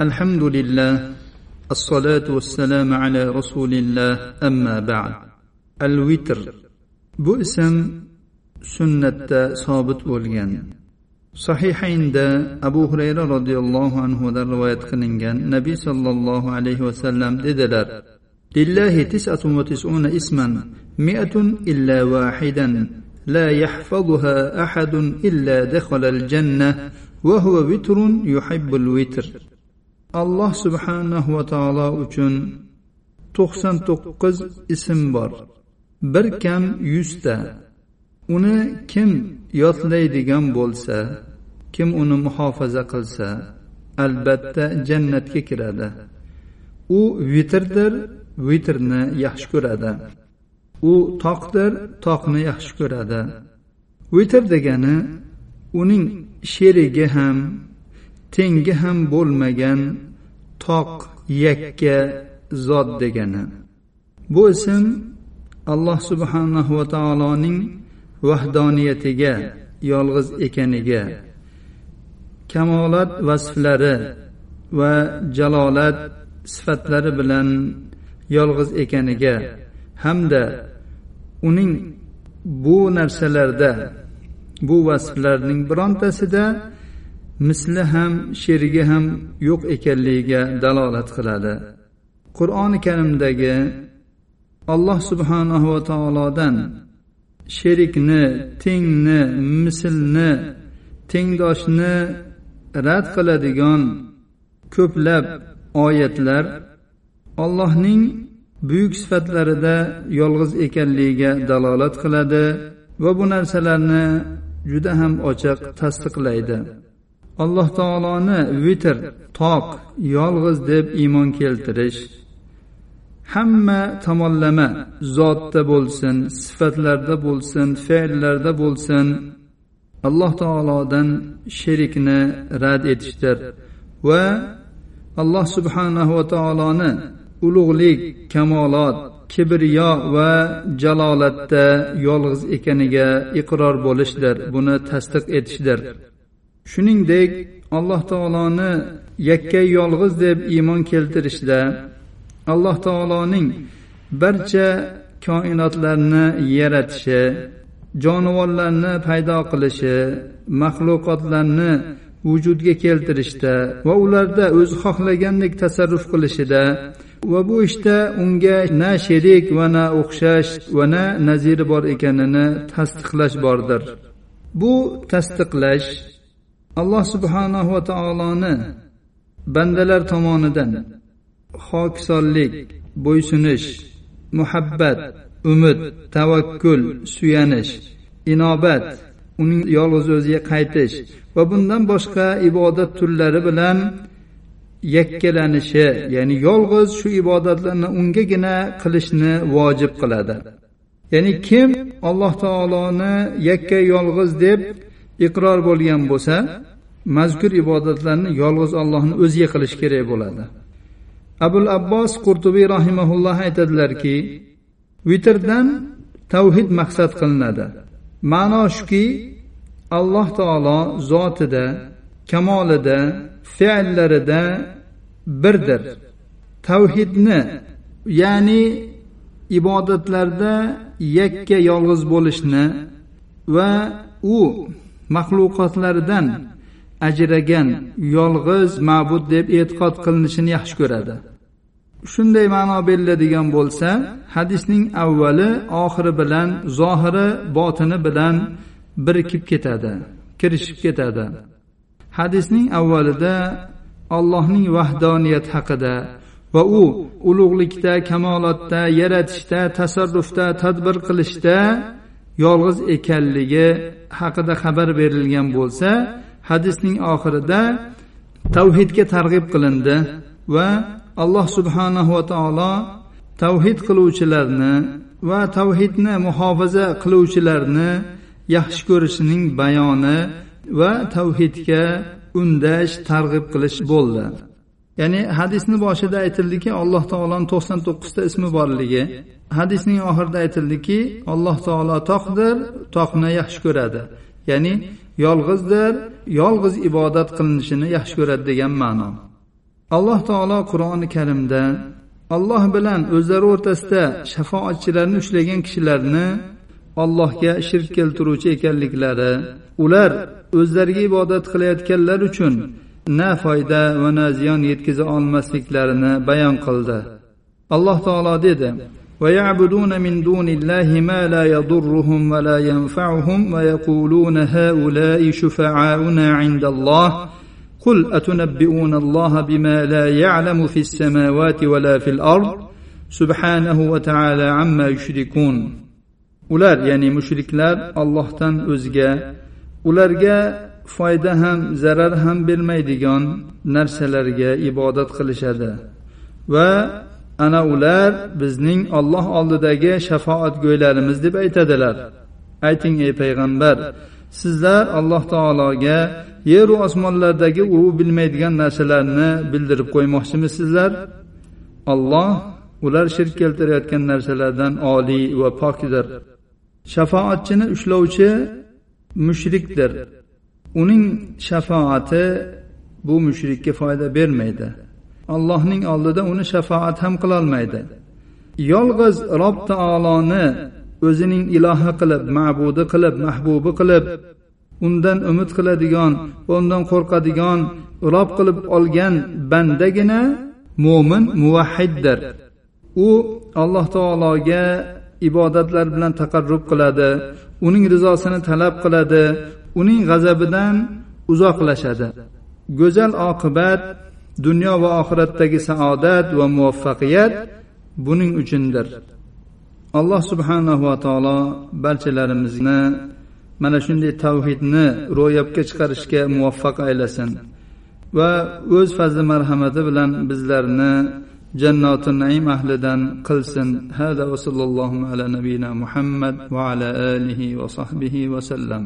الحمد لله الصلاة والسلام على رسول الله أما بعد. الوتر بو سنة صابت بوليان صحيح عند أبو هريرة رضي الله عنه دا رواية خننجان. نبي صلى الله عليه وسلم ددلر لله تسعة وتسعون اسما مئة إلا واحدا لا يحفظها أحد إلا دخل الجنة وهو وتر يحب الوتر. Alloh subhanahu va taolo uchun to'qson to'qqiz ism bor. Bir kam yuzta. Uni kim yodlaydigan bo'lsa kim uni muhofaza qilsa albatta jannatga kiradi. U vitrdir vitrni yaxshi ko'radi. U toqdir toqni yaxshi ko'radi. Vitr degani uning sherigi ham tengi ham bo'lmagan toq yakka zot degani. Bu ism alloh subhanahu va taoloning vahdoniyatiga yolg'iz ekaniga kamolat vasflari va jalolat sifatlari bilan yolg'iz ekaniga hamda uning bu narsalarda bu vasflarning birontasida misli ham sherigi ham yo'q ekanligiga dalolat qiladi. Qur'oni karimdagi alloh subhanahu va taolodan sherikni tengni mislni tengdoshni rad qiladigan ko'plab oyatlar allohning buyuk sifatlarida yolg'iz ekanligiga dalolat qiladi va bu narsalarni juda ham ochiq tasdiqlaydi. Alloh taoloni vitr toq yolg'iz deb iymon keltirish hamma tomonlama zotda bo'lsin sifatlarda bo'lsin fe'llarda bo'lsin alloh taolodan sherikni rad etishdir. Va alloh subhanahu va taoloni ulug'lik kamolot kibriyo va jalolatda yolg'iz ekaniga iqror bo'lishdir buni tasdiq etishdir. Shuningdek alloh taoloni yakka yolg'iz deb iymon keltirishda alloh taoloning barcha koinotlarni yaratishi jonivorlarni paydo qilishi maxluqotlarni vujudga keltirishda va ularda o'zi xohlagandek tasarruf qilishida va bu ishda unga na sherik va na o'xshash va na naziri bor ekanini tasdiqlash bordir. Bu tasdiqlash alloh subhanahu va taoloni bandalar tomonidan hokisonlik bo'ysunish muhabbat umid tavakkul suyanish inobat uning yolg'iz o'ziga qaytish va bundan boshqa ibodat turlari bilan yakkalanishi ya'ni yolg'iz shu ibodatlarni ungagina qilishni vojib qiladi. Ya'ni kim alloh taoloni yakka yolg'iz deb iqror bo'lgan bo'lsa mazkur ibodatlarni yolg'iz allohni o'ziga qilish kerak bo'ladi. Abul abbos qurtubiy rahimaulloh aytadilarki vitrdan tavhid maqsad qilinadi. Ma'no shuki alloh taolo zotida kamolida fe'llarida birdir. Tavhidni ya'ni ibodatlarda yakka yolg'iz bo'lishni va u maxluqotlaridan ajragan yolg'iz ma'bud deb e'tiqod qilinishini yaxshi ko'radi. Shunday ma'no beriladigan bo'lsa hadisning avvali oxiri bilan zohiri botini bilan birikib ketadi kirishib ketadi. Hadisning avvalida allohning vahdoniyati haqida va u ulug'likda kamolotda yaratishda tasarrufda tadbir qilishda yolg'iz ekanligi haqida xabar berilgan bo'lsa hadisning oxirida tavhidga targ'ib qilindi va alloh subhanahu va taolo tavhid qiluvchilarni va tavhidni muhofaza qiluvchilarni yaxshi ko'rishining bayoni va tavhidga undash targ'ib qilish bo'ldi. Ya'ni hadisni boshida aytildiki alloh taoloni to'qson to'qqizta ismi borligi. Hadisning oxirida aytildiki alloh taolo toqdir toqni yaxshi ko'radi. Ya'ni yolg'izdir yolg'iz ibodat qilinishini yaxshi ko'radi degan ma'no. Alloh taolo qur'oni karimda alloh bilan o'zlari o'rtasida shafoatchilarni ushlagan kishilarni allohga shirk keltiruvchi ekanliklari ular o'zlariga ibodat qilayotganlar uchun na foyda va na ziyon yetkaza olmasliklarini bayon qildi alloh taolo dedi ويعبدون من دون الله ما لا يضرهم ولا ينفعهم ويقولون هؤلاء شفعاؤنا عند الله قل اتنبئون الله بما لا يعلم في السماوات ولا في الارض سبحانه وتعالى عما يشركون ular ya'ni mushriklar ollohdan o'zga ularga foyda ham zarar ham bermaydigan narsalarga ibodat qilishadi. Va ana ular bizning olloh oldidagi shafoatgo'ylarimiz deb aytadilar. Ayting ey payg'ambar sizlar alloh taologa yeru osmonlardagi u bilmaydigan narsalarni bildirib qo'ymoqchimisizlar? Olloh ular shirk keltirayotgan narsalardan oliy va pokdir. Shafoatchini ushlovchi mushrikdir. Uning shafoati bu mushrikka foyda bermaydi. Allohning oldida uni shafoat ham qilolmaydi. Yolg'iz rob taoloni o'zining ilohi qilib ma'budi qilib mahbubi qilib undan umid qiladigan va undan qo'rqadigan rob qilib olgan bandagina mo'min muvahhiddir. U alloh taologa ibodatlar bilan taqarrub qiladi uning rizosini talab qiladi uning g'azabidan uzoqlashadi. Go'zal oqibat dunyo va oxiratdagi saodat va muvaffaqiyat buning uchundir. Alloh subhanahu va taolo barchalarimizni mana shunday tavhidni ro'yobga chiqarishga muvaffaq aylasin va o'z fazli marhamati bilan bizlarni jannoti naim ahlidan qilsin. Hada va sallallohu ala nabiyina muhammad va ala alihi va sahbihi vasallam